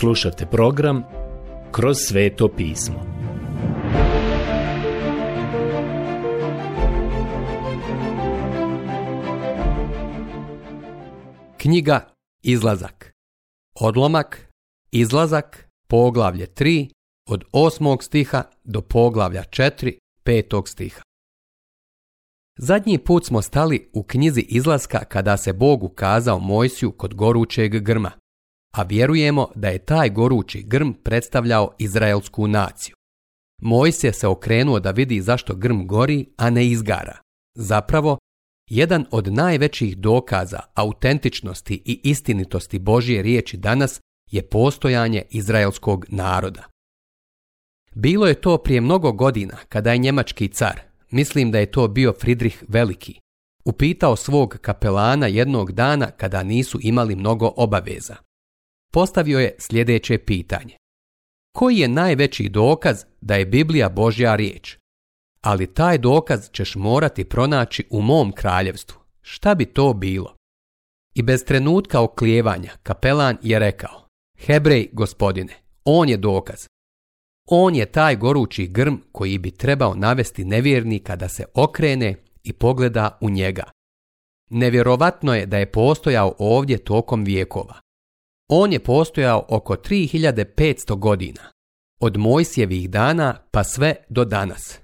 Slušate program Kroz sveto pismo. Knjiga Izlazak Odlomak Izlazak Poglavlje 3 od 8. stiha do poglavlja 4 5. stiha Zadnji put smo stali u knjizi izlaska kada se Bog ukazao Mojsiju kod gorućeg grma a vjerujemo da je taj gorući grm predstavljao izraelsku naciju. je se okrenuo da vidi zašto grm gori, a ne izgara. Zapravo, jedan od najvećih dokaza autentičnosti i istinitosti Božje riječi danas je postojanje izraelskog naroda. Bilo je to prije mnogo godina kada je njemački car, mislim da je to bio Fridrih Veliki, upitao svog kapelana jednog dana kada nisu imali mnogo obaveza postavio je sljedeće pitanje. Koji je najveći dokaz da je Biblija Božja riječ? Ali taj dokaz ćeš morati pronaći u mom kraljevstvu. Šta bi to bilo? I bez trenutka oklijevanja kapelan je rekao Hebrej gospodine, on je dokaz. On je taj gorući grm koji bi trebao navesti nevjernika da se okrene i pogleda u njega. Nevjerovatno je da je postojao ovdje tokom vijekova. On je postojao oko 3500 godina, od Mojsijevih dana pa sve do danas.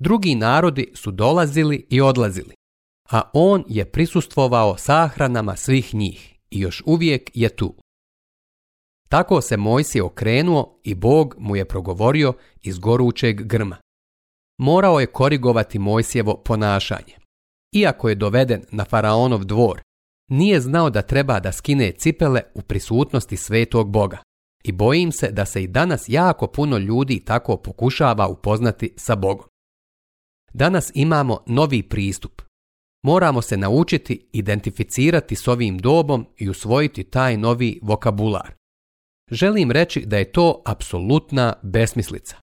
Drugi narodi su dolazili i odlazili, a on je prisustvovao sahranama svih njih i još uvijek je tu. Tako se Mojsije okrenuo i Bog mu je progovorio iz gorućeg grma. Morao je korigovati Mojsijevo ponašanje. Iako je doveden na faraonov dvor, nije znao da treba da skine cipele u prisutnosti svetog Boga. I bojim se da se i danas jako puno ljudi tako pokušava upoznati sa Bogom. Danas imamo novi pristup. Moramo se naučiti identificirati s ovim dobom i usvojiti taj novi vokabular. Želim reći da je to apsolutna besmislica.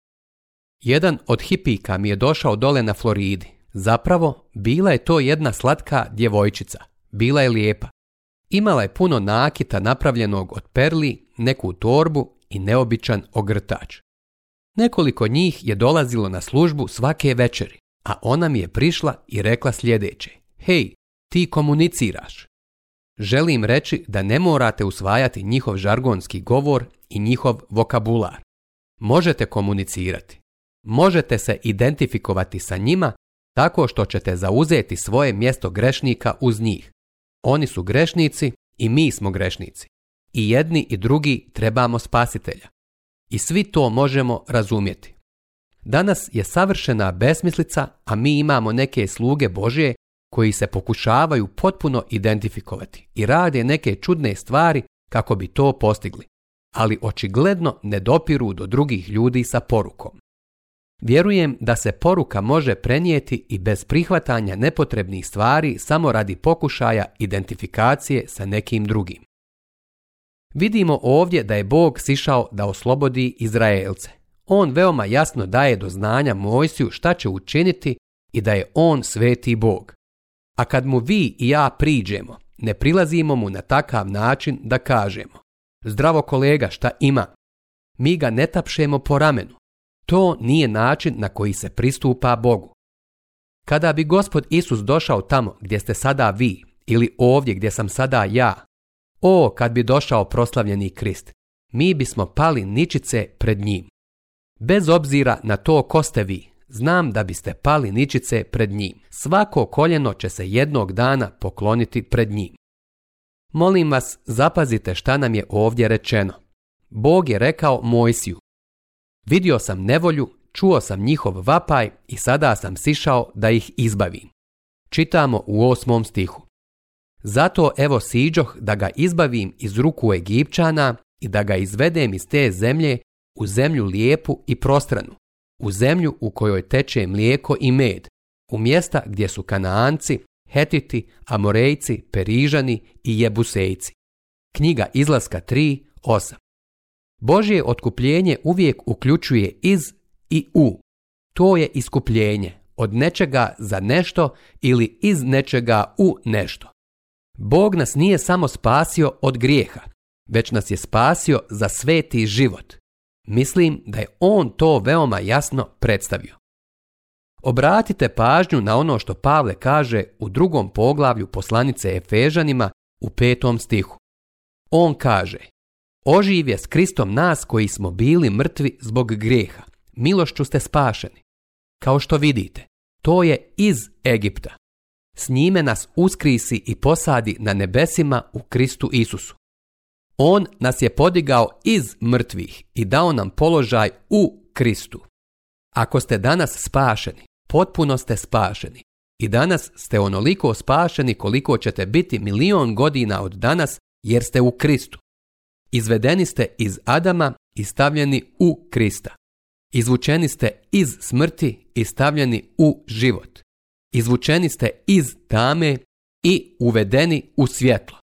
Jedan od hipika mi je došao dole na Floridi. Zapravo, bila je to jedna slatka djevojčica – bila je lijepa. Imala je puno nakita napravljenog od perli, neku torbu i neobičan ogrtač. Nekoliko njih je dolazilo na službu svake večeri, a ona mi je prišla i rekla sljedeće. Hej, ti komuniciraš. Želim reći da ne morate usvajati njihov žargonski govor i njihov vokabular. Možete komunicirati. Možete se identifikovati sa njima tako što ćete zauzeti svoje mjesto grešnika uz njih. Oni su grešnici i mi smo grešnici. I jedni i drugi trebamo spasitelja. I svi to možemo razumjeti. Danas je savršena besmislica, a mi imamo neke sluge Božje koji se pokušavaju potpuno identifikovati i rade neke čudne stvari kako bi to postigli, ali očigledno ne dopiru do drugih ljudi sa porukom. Vjerujem da se poruka može prenijeti i bez prihvatanja nepotrebnih stvari samo radi pokušaja identifikacije sa nekim drugim. Vidimo ovdje da je Bog sišao da oslobodi Izraelce. On veoma jasno daje do znanja Mojsiju šta će učiniti i da je on sveti Bog. A kad mu vi i ja priđemo, ne prilazimo mu na takav način da kažemo Zdravo kolega šta ima? Mi ga ne tapšemo po ramenu, to nije način na koji se pristupa Bogu. Kada bi gospod Isus došao tamo gdje ste sada vi ili ovdje gdje sam sada ja, o kad bi došao proslavljeni Krist, mi bismo pali ničice pred njim. Bez obzira na to ko ste vi, znam da biste pali ničice pred njim. Svako koljeno će se jednog dana pokloniti pred njim. Molim vas, zapazite šta nam je ovdje rečeno. Bog je rekao Mojsiju, Vidio sam nevolju, čuo sam njihov vapaj i sada sam sišao da ih izbavim. Čitamo u osmom stihu. Zato evo siđoh da ga izbavim iz ruku Egipćana i da ga izvedem iz te zemlje u zemlju lijepu i prostranu, u zemlju u kojoj teče mlijeko i med, u mjesta gdje su Kanaanci, Hetiti, Amorejci, Perižani i Jebusejci. Knjiga izlaska 3, Božje otkupljenje uvijek uključuje iz i u. To je iskupljenje od nečega za nešto ili iz nečega u nešto. Bog nas nije samo spasio od grijeha, već nas je spasio za sveti život. Mislim da je on to veoma jasno predstavio. Obratite pažnju na ono što Pavle kaže u drugom poglavlju poslanice Efežanima u petom stihu. On kaže oživje s Kristom nas koji smo bili mrtvi zbog grijeha. Milošću ste spašeni. Kao što vidite, to je iz Egipta. S njime nas uskrisi i posadi na nebesima u Kristu Isusu. On nas je podigao iz mrtvih i dao nam položaj u Kristu. Ako ste danas spašeni, potpuno ste spašeni. I danas ste onoliko spašeni koliko ćete biti milion godina od danas jer ste u Kristu. Izvedeni ste iz Adama i stavljeni u Krista. Izvučeni ste iz smrti i stavljeni u život. Izvučeni ste iz tame i uvedeni u svjetlo.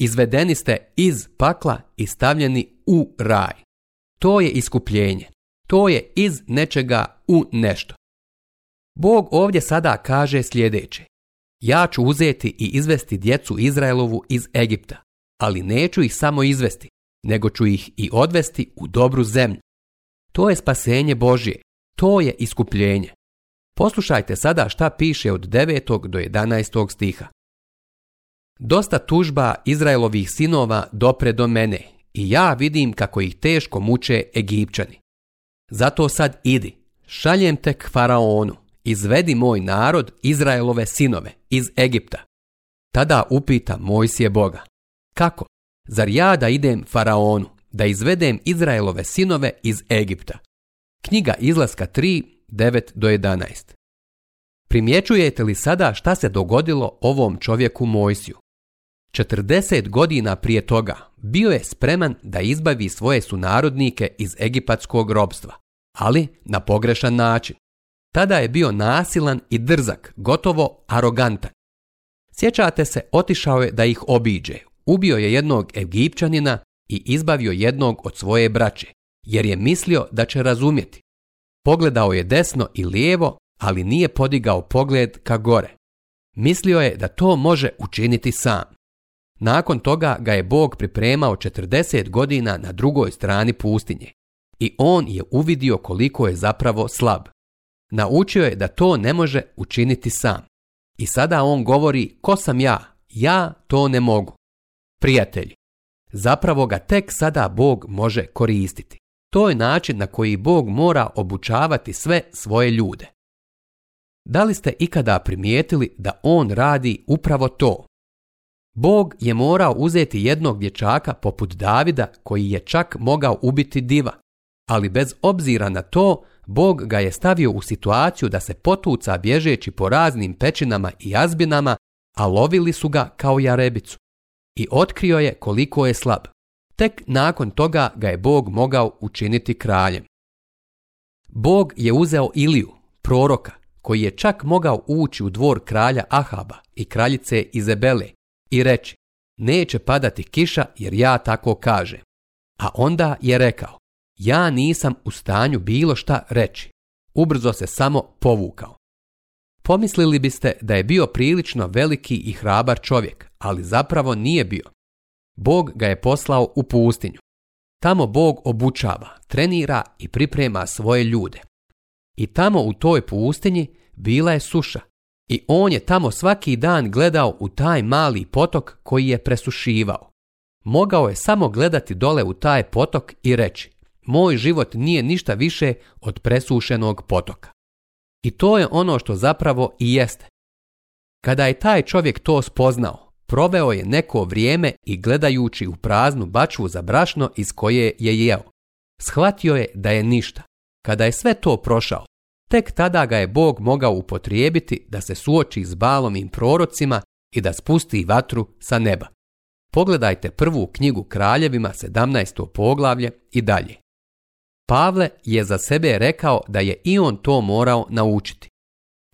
Izvedeni ste iz pakla i stavljeni u raj. To je iskupljenje. To je iz nečega u nešto. Bog ovdje sada kaže sljedeće. Ja ću uzeti i izvesti djecu Izraelovu iz Egipta, ali neću ih samo izvesti, nego ću ih i odvesti u dobru zemlju. To je spasenje Božje, to je iskupljenje. Poslušajte sada šta piše od 9. do 11. stiha. Dosta tužba Izraelovih sinova dopre do mene i ja vidim kako ih teško muče Egipćani. Zato sad idi, šaljem te k faraonu, izvedi moj narod Izraelove sinove iz Egipta. Tada upita Mojsije Boga. Kako? Zar ja da idem faraonu, da izvedem Izraelove sinove iz Egipta? Knjiga izlaska 3, 9 do 11. Primjećujete li sada šta se dogodilo ovom čovjeku Mojsiju? 40 godina prije toga bio je spreman da izbavi svoje sunarodnike iz egipatskog robstva, ali na pogrešan način. Tada je bio nasilan i drzak, gotovo arogantan. Sjećate se, otišao je da ih obiđe, Ubio je jednog Egipćanina i izbavio jednog od svoje braće, jer je mislio da će razumjeti. Pogledao je desno i lijevo, ali nije podigao pogled ka gore. Mislio je da to može učiniti sam. Nakon toga ga je Bog pripremao 40 godina na drugoj strani pustinje i on je uvidio koliko je zapravo slab. Naučio je da to ne može učiniti sam. I sada on govori, ko sam ja? Ja to ne mogu prijatelji. Zapravo ga tek sada Bog može koristiti. To je način na koji Bog mora obučavati sve svoje ljude. Da li ste ikada primijetili da on radi upravo to? Bog je morao uzeti jednog dječaka poput Davida koji je čak mogao ubiti diva, ali bez obzira na to, Bog ga je stavio u situaciju da se potuca bježeći po raznim pećinama i jazbinama, a lovili su ga kao jarebicu i otkrio je koliko je slab. Tek nakon toga ga je Bog mogao učiniti kraljem. Bog je uzeo Iliju, proroka, koji je čak mogao ući u dvor kralja Ahaba i kraljice Izebele i reći, neće padati kiša jer ja tako kažem. A onda je rekao, ja nisam u stanju bilo šta reći. Ubrzo se samo povukao. Pomislili biste da je bio prilično veliki i hrabar čovjek, ali zapravo nije bio. Bog ga je poslao u pustinju. Tamo Bog obučava, trenira i priprema svoje ljude. I tamo u toj pustinji bila je suša. I on je tamo svaki dan gledao u taj mali potok koji je presušivao. Mogao je samo gledati dole u taj potok i reći, moj život nije ništa više od presušenog potoka. I to je ono što zapravo i jeste. Kada je taj čovjek to spoznao, Proveo je neko vrijeme i gledajući u praznu bačvu za brašno iz koje je jeo. Shvatio je da je ništa. Kada je sve to prošao, tek tada ga je Bog mogao upotrijebiti da se suoči s i prorocima i da spusti vatru sa neba. Pogledajte prvu knjigu kraljevima 17. poglavlje i dalje. Pavle je za sebe rekao da je i on to morao naučiti.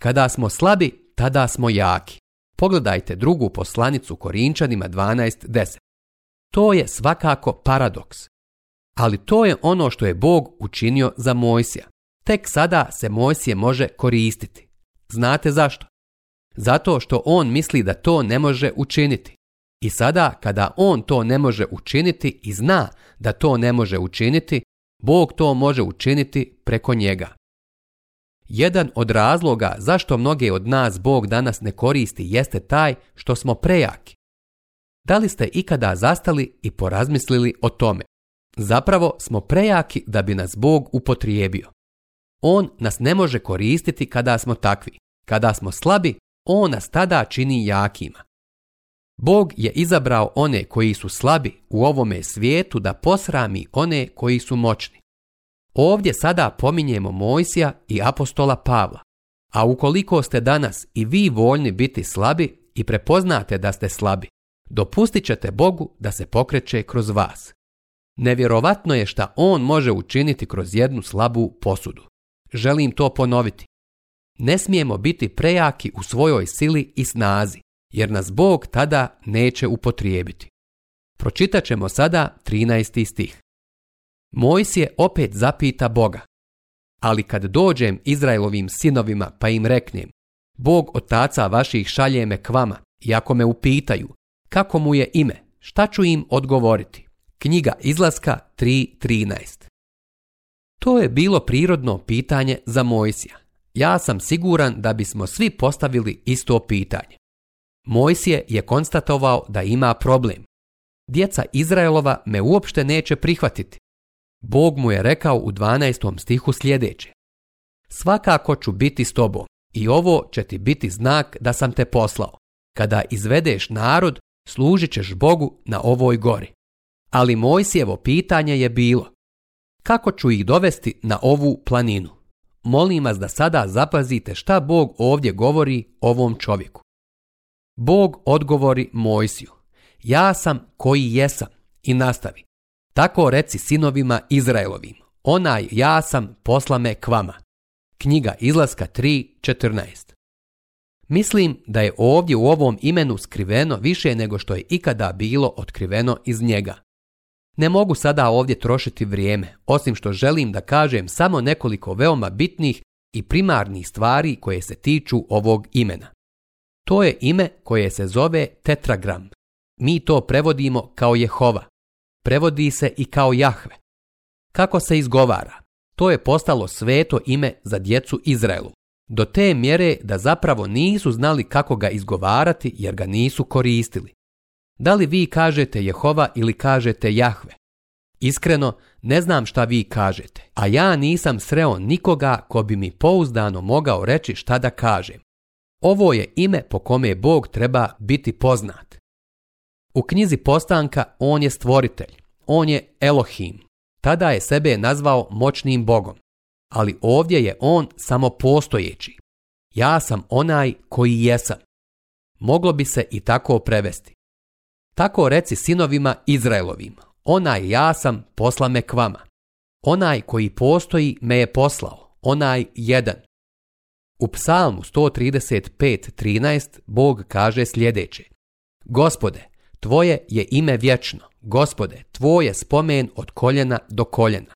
Kada smo slabi, tada smo jaki. Pogledajte drugu poslanicu Korinčanima 12.10. To je svakako paradoks. Ali to je ono što je Bog učinio za Mojsija. Tek sada se Mojsije može koristiti. Znate zašto? Zato što on misli da to ne može učiniti. I sada kada on to ne može učiniti i zna da to ne može učiniti, Bog to može učiniti preko njega. Jedan od razloga zašto mnoge od nas Bog danas ne koristi jeste taj što smo prejaki. Da li ste ikada zastali i porazmislili o tome? Zapravo smo prejaki da bi nas Bog upotrijebio. On nas ne može koristiti kada smo takvi. Kada smo slabi, on nas tada čini jakima. Bog je izabrao one koji su slabi u ovome svijetu da posrami one koji su moćni. Ovdje sada pominjemo Mojsija i apostola Pavla. A ukoliko ste danas i vi voljni biti slabi i prepoznate da ste slabi, dopustit ćete Bogu da se pokreće kroz vas. Nevjerovatno je šta On može učiniti kroz jednu slabu posudu. Želim to ponoviti. Ne smijemo biti prejaki u svojoj sili i snazi, jer nas Bog tada neće upotrijebiti. Pročitat ćemo sada 13. stih. Mojsije opet zapita Boga. Ali kad dođem Izraelovim sinovima pa im reknem, Bog otaca vaših šalje me k vama, i ako me upitaju, kako mu je ime, šta ću im odgovoriti? Knjiga izlaska 3.13 To je bilo prirodno pitanje za Mojsija. Ja sam siguran da bismo svi postavili isto pitanje. Mojsije je konstatovao da ima problem. Djeca Izraelova me uopšte neće prihvatiti, Bog mu je rekao u 12. stihu sljedeće. Svakako ću biti s tobom i ovo će ti biti znak da sam te poslao. Kada izvedeš narod, služit ćeš Bogu na ovoj gori. Ali Mojsijevo pitanje je bilo. Kako ću ih dovesti na ovu planinu? Molim vas da sada zapazite šta Bog ovdje govori ovom čovjeku. Bog odgovori Mojsiju. Ja sam koji jesam i nastavi. Tako reci sinovima Izraelovim, onaj ja sam posla me k vama. Knjiga izlaska 3.14 Mislim da je ovdje u ovom imenu skriveno više nego što je ikada bilo otkriveno iz njega. Ne mogu sada ovdje trošiti vrijeme, osim što želim da kažem samo nekoliko veoma bitnih i primarnih stvari koje se tiču ovog imena. To je ime koje se zove tetragram. Mi to prevodimo kao Jehova prevodi se i kao Jahve. Kako se izgovara? To je postalo sveto ime za djecu Izraelu, do te mjere da zapravo nisu znali kako ga izgovarati jer ga nisu koristili. Da li vi kažete Jehova ili kažete Jahve? Iskreno, ne znam šta vi kažete, a ja nisam sreo nikoga ko bi mi pouzdano mogao reći šta da kažem. Ovo je ime po kome Bog treba biti poznat. U knjizi Postanka on je stvoritelj, on je Elohim. Tada je sebe nazvao moćnim bogom, ali ovdje je on samo postojeći. Ja sam onaj koji jesam. Moglo bi se i tako prevesti. Tako reci sinovima Izraelovim, onaj ja sam posla me k vama. Onaj koji postoji me je poslao, onaj jedan. U psalmu 135.13 Bog kaže sljedeće. Gospode, Tvoje je ime vječno, gospode, tvoje spomen od koljena do koljena.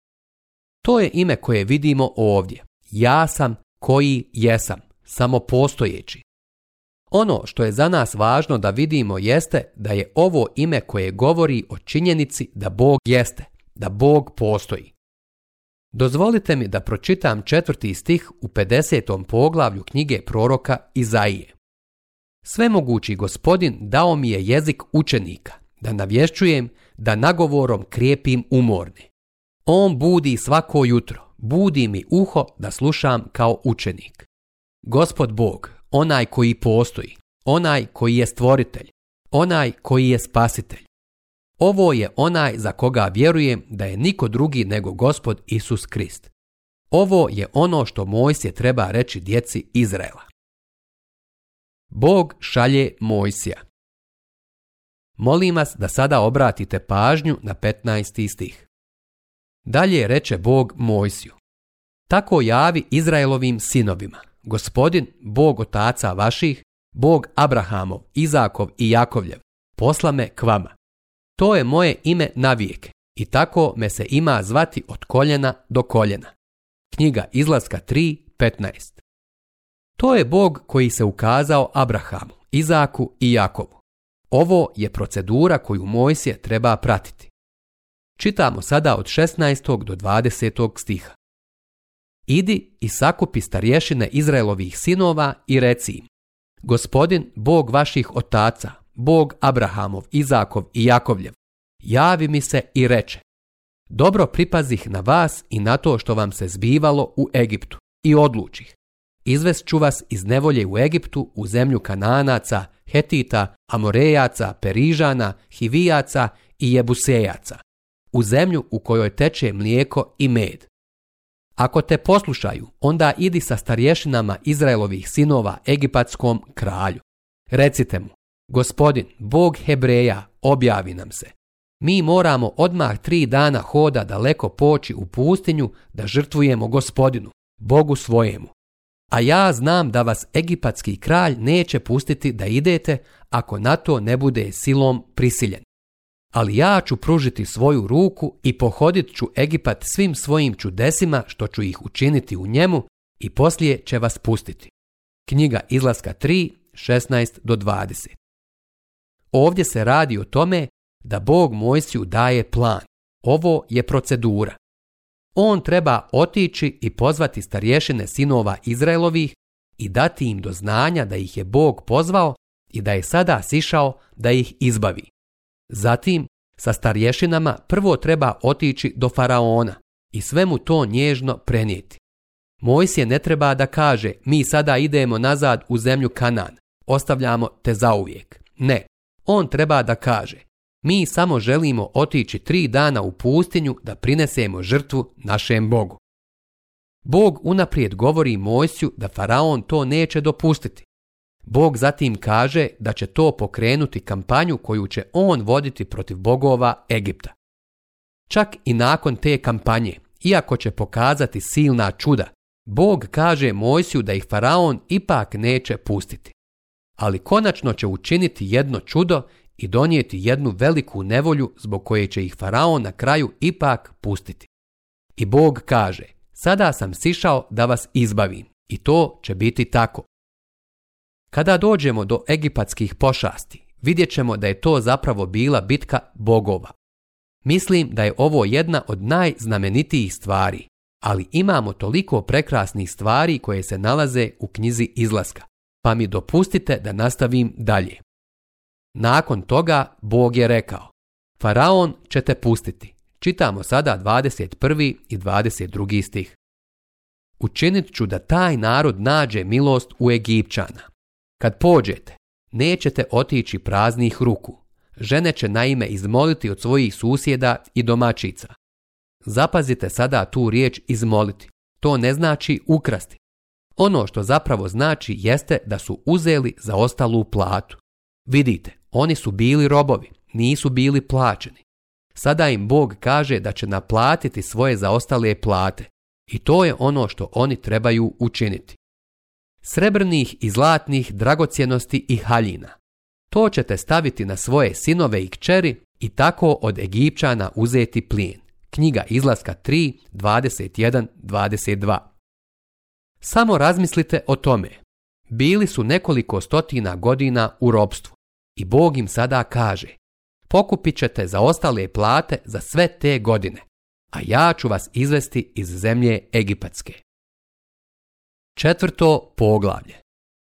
To je ime koje vidimo ovdje. Ja sam koji jesam, samo postojeći. Ono što je za nas važno da vidimo jeste da je ovo ime koje govori o činjenici da Bog jeste, da Bog postoji. Dozvolite mi da pročitam četvrti stih u 50. poglavlju knjige proroka Izaije. Svemogući gospodin dao mi je jezik učenika, da navješćujem, da nagovorom krijepim umorni. On budi svako jutro, budi mi uho da slušam kao učenik. Gospod Bog, onaj koji postoji, onaj koji je stvoritelj, onaj koji je spasitelj. Ovo je onaj za koga vjerujem da je niko drugi nego gospod Isus Krist. Ovo je ono što Mojsije treba reći djeci Izraela. Bog šalje Mojsija. Molim vas da sada obratite pažnju na 15. stih. Dalje reče Bog Mojsiju. Tako javi Izraelovim sinovima. Gospodin, Bog otaca vaših, Bog Abrahamov, Izakov i Jakovljev, posla me k vama. To je moje ime navijek i tako me se ima zvati od koljena do koljena. Knjiga izlaska 3.15 to je Bog koji se ukazao Abrahamu, Izaku i Jakovu. Ovo je procedura koju Mojsije treba pratiti. Čitamo sada od 16. do 20. stiha. Idi i sakupi starješine Izraelovih sinova i reci im, Gospodin, Bog vaših otaca, Bog Abrahamov, Izakov i Jakovljev, javi mi se i reče, dobro pripazih na vas i na to što vam se zbivalo u Egiptu i odlučih, Izvest ću vas iz nevolje u Egiptu u zemlju Kananaca, Hetita, Amorejaca, Perižana, Hivijaca i Jebusejaca, u zemlju u kojoj teče mlijeko i med. Ako te poslušaju, onda idi sa starješinama Izraelovih sinova egipatskom kralju. Recite mu, gospodin, Bog Hebreja, objavi nam se. Mi moramo odmah tri dana hoda daleko poći u pustinju da žrtvujemo gospodinu, Bogu svojemu. A ja znam da vas egipatski kralj neće pustiti da idete ako na to ne bude silom prisiljen. Ali ja ću pružiti svoju ruku i pohodit ću Egipat svim svojim čudesima što ću ih učiniti u njemu i poslije će vas pustiti. Knjiga izlaska 3, 16 do 20. Ovdje se radi o tome da Bog Mojsiju daje plan. Ovo je procedura on treba otići i pozvati starješine sinova Izraelovih i dati im do znanja da ih je Bog pozvao i da je sada sišao da ih izbavi. Zatim, sa starješinama prvo treba otići do faraona i svemu to nježno prenijeti. je ne treba da kaže mi sada idemo nazad u zemlju Kanan, ostavljamo te zauvijek. Ne, on treba da kaže mi samo želimo otići tri dana u pustinju da prinesemo žrtvu našem Bogu. Bog unaprijed govori Mojsiju da faraon to neće dopustiti. Bog zatim kaže da će to pokrenuti kampanju koju će on voditi protiv bogova Egipta. Čak i nakon te kampanje, iako će pokazati silna čuda, Bog kaže Mojsiju da ih faraon ipak neće pustiti. Ali konačno će učiniti jedno čudo i donijeti jednu veliku nevolju zbog koje će ih faraon na kraju ipak pustiti. I Bog kaže, sada sam sišao da vas izbavim i to će biti tako. Kada dođemo do egipatskih pošasti, vidjet ćemo da je to zapravo bila bitka bogova. Mislim da je ovo jedna od najznamenitijih stvari, ali imamo toliko prekrasnih stvari koje se nalaze u knjizi izlaska, pa mi dopustite da nastavim dalje. Nakon toga Bog je rekao, Faraon će te pustiti. Čitamo sada 21. i 22. stih. Učinit ću da taj narod nađe milost u Egipćana. Kad pođete, nećete otići praznih ruku. Žene će naime izmoliti od svojih susjeda i domaćica. Zapazite sada tu riječ izmoliti. To ne znači ukrasti. Ono što zapravo znači jeste da su uzeli zaostalu platu. Vidite, oni su bili robovi, nisu bili plaćeni. Sada im Bog kaže da će naplatiti svoje zaostale plate i to je ono što oni trebaju učiniti. Srebrnih i zlatnih dragocjenosti i haljina. To ćete staviti na svoje sinove i kćeri i tako od Egipćana uzeti plijen. Knjiga izlaska 3, 22. Samo razmislite o tome. Bili su nekoliko stotina godina u robstvu i Bog im sada kaže Pokupit ćete ostale plate za sve te godine, a ja ću vas izvesti iz zemlje Egipatske. Četvrto poglavlje.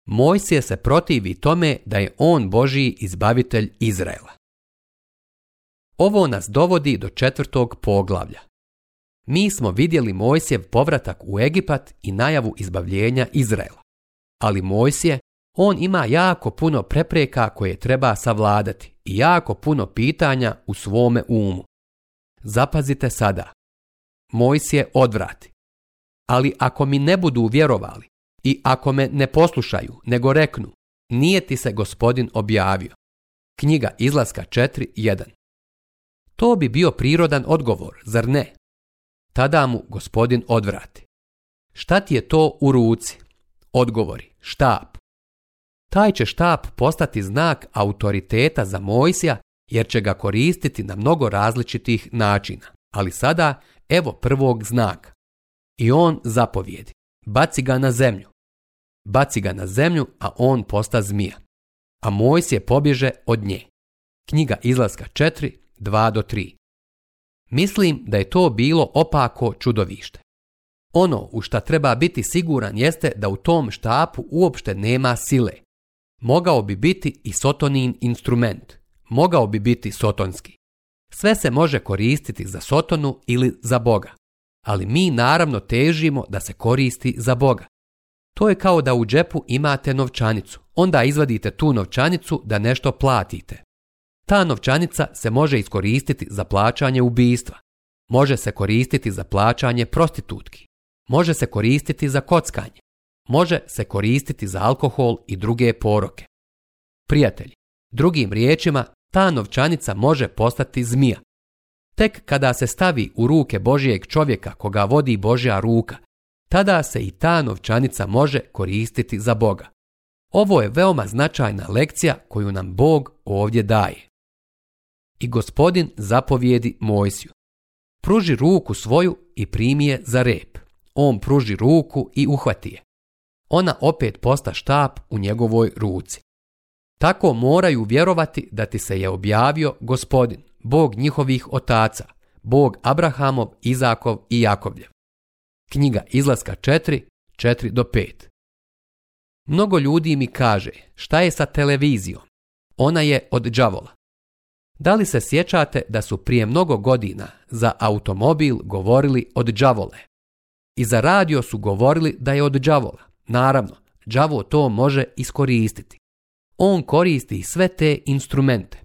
Mojsije se protivi tome da je on Božiji izbavitelj Izraela. Ovo nas dovodi do četvrtog poglavlja. Mi smo vidjeli Mojsijev povratak u Egipat i najavu izbavljenja Izraela. Ali Mojsije, on ima jako puno prepreka koje treba savladati i jako puno pitanja u svome umu. Zapazite sada. Moj je odvrati. Ali ako mi ne budu vjerovali i ako me ne poslušaju, nego reknu, nije ti se gospodin objavio. Knjiga izlaska 4.1 To bi bio prirodan odgovor, zar ne? Tada mu gospodin odvrati. Šta ti je to u ruci? Odgovori, štap taj će štap postati znak autoriteta za Mojsija jer će ga koristiti na mnogo različitih načina. Ali sada, evo prvog znaka. I on zapovjedi. Baci ga na zemlju. Baci ga na zemlju, a on posta zmija. A Mojsije pobježe od nje. Knjiga izlaska 4, 2 do 3. Mislim da je to bilo opako čudovište. Ono u šta treba biti siguran jeste da u tom štapu uopšte nema sile, Mogao bi biti i sotonin instrument. Mogao bi biti sotonski. Sve se može koristiti za sotonu ili za Boga. Ali mi naravno težimo da se koristi za Boga. To je kao da u džepu imate novčanicu. Onda izvadite tu novčanicu da nešto platite. Ta novčanica se može iskoristiti za plaćanje ubijstva. Može se koristiti za plaćanje prostitutki. Može se koristiti za kockanje može se koristiti za alkohol i druge poroke. Prijatelji, drugim riječima, ta novčanica može postati zmija. Tek kada se stavi u ruke Božijeg čovjeka koga vodi Božja ruka, tada se i ta novčanica može koristiti za Boga. Ovo je veoma značajna lekcija koju nam Bog ovdje daje. I gospodin zapovijedi Mojsiju. Pruži ruku svoju i primije za rep. On pruži ruku i uhvati je ona opet posta štap u njegovoj ruci. Tako moraju vjerovati da ti se je objavio gospodin, Bog njihovih otaca, Bog Abrahamov, Izakov i Jakovljev. Knjiga izlaska 4, 4 do 5. Mnogo ljudi mi kaže, šta je sa televizijom? Ona je od đavola. Da li se sjećate da su prije mnogo godina za automobil govorili od đavole? I za radio su govorili da je od đavola. Naravno, đavo to može iskoristiti. On koristi sve te instrumente.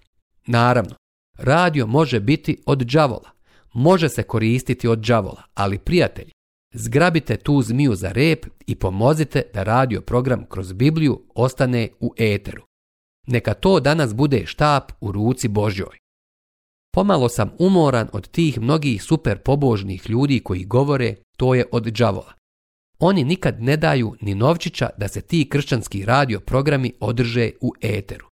Naravno, radio može biti od đavola. Može se koristiti od đavola, ali prijatelji, zgrabite tu zmiju za rep i pomozite da radio program kroz Bibliju ostane u eteru. Neka to danas bude štap u ruci Božjoj. Pomalo sam umoran od tih mnogih super pobožnih ljudi koji govore to je od đavola. Oni nikad ne daju ni novčića da se ti kršćanski radio programi održe u eteru.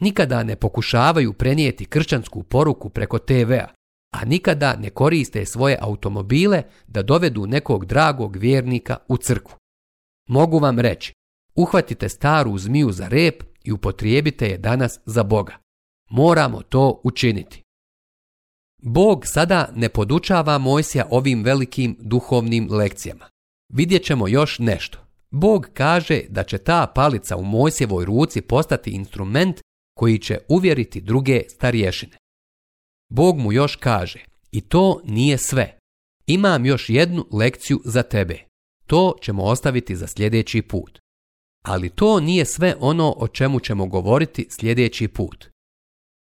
Nikada ne pokušavaju prenijeti kršćansku poruku preko TV-a, a nikada ne koriste svoje automobile da dovedu nekog dragog vjernika u crkvu. Mogu vam reći, uhvatite staru zmiju za rep i upotrijebite je danas za Boga. Moramo to učiniti. Bog sada ne podučava Mojsija ovim velikim duhovnim lekcijama vidjet ćemo još nešto. Bog kaže da će ta palica u Mojsjevoj ruci postati instrument koji će uvjeriti druge starješine. Bog mu još kaže, i to nije sve. Imam još jednu lekciju za tebe. To ćemo ostaviti za sljedeći put. Ali to nije sve ono o čemu ćemo govoriti sljedeći put.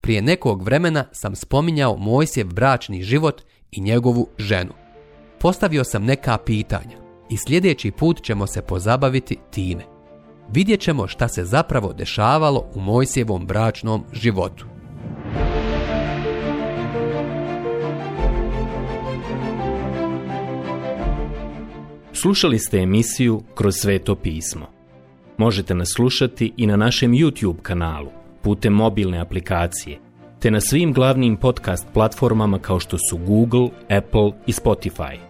Prije nekog vremena sam spominjao Mojsjev bračni život i njegovu ženu. Postavio sam neka pitanja i sljedeći put ćemo se pozabaviti time. Vidjet ćemo šta se zapravo dešavalo u Mojsijevom bračnom životu. Slušali ste emisiju Kroz sveto pismo. Možete nas slušati i na našem YouTube kanalu, putem mobilne aplikacije, te na svim glavnim podcast platformama kao što su Google, Apple i Spotify.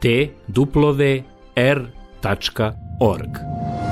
t duplove r.org.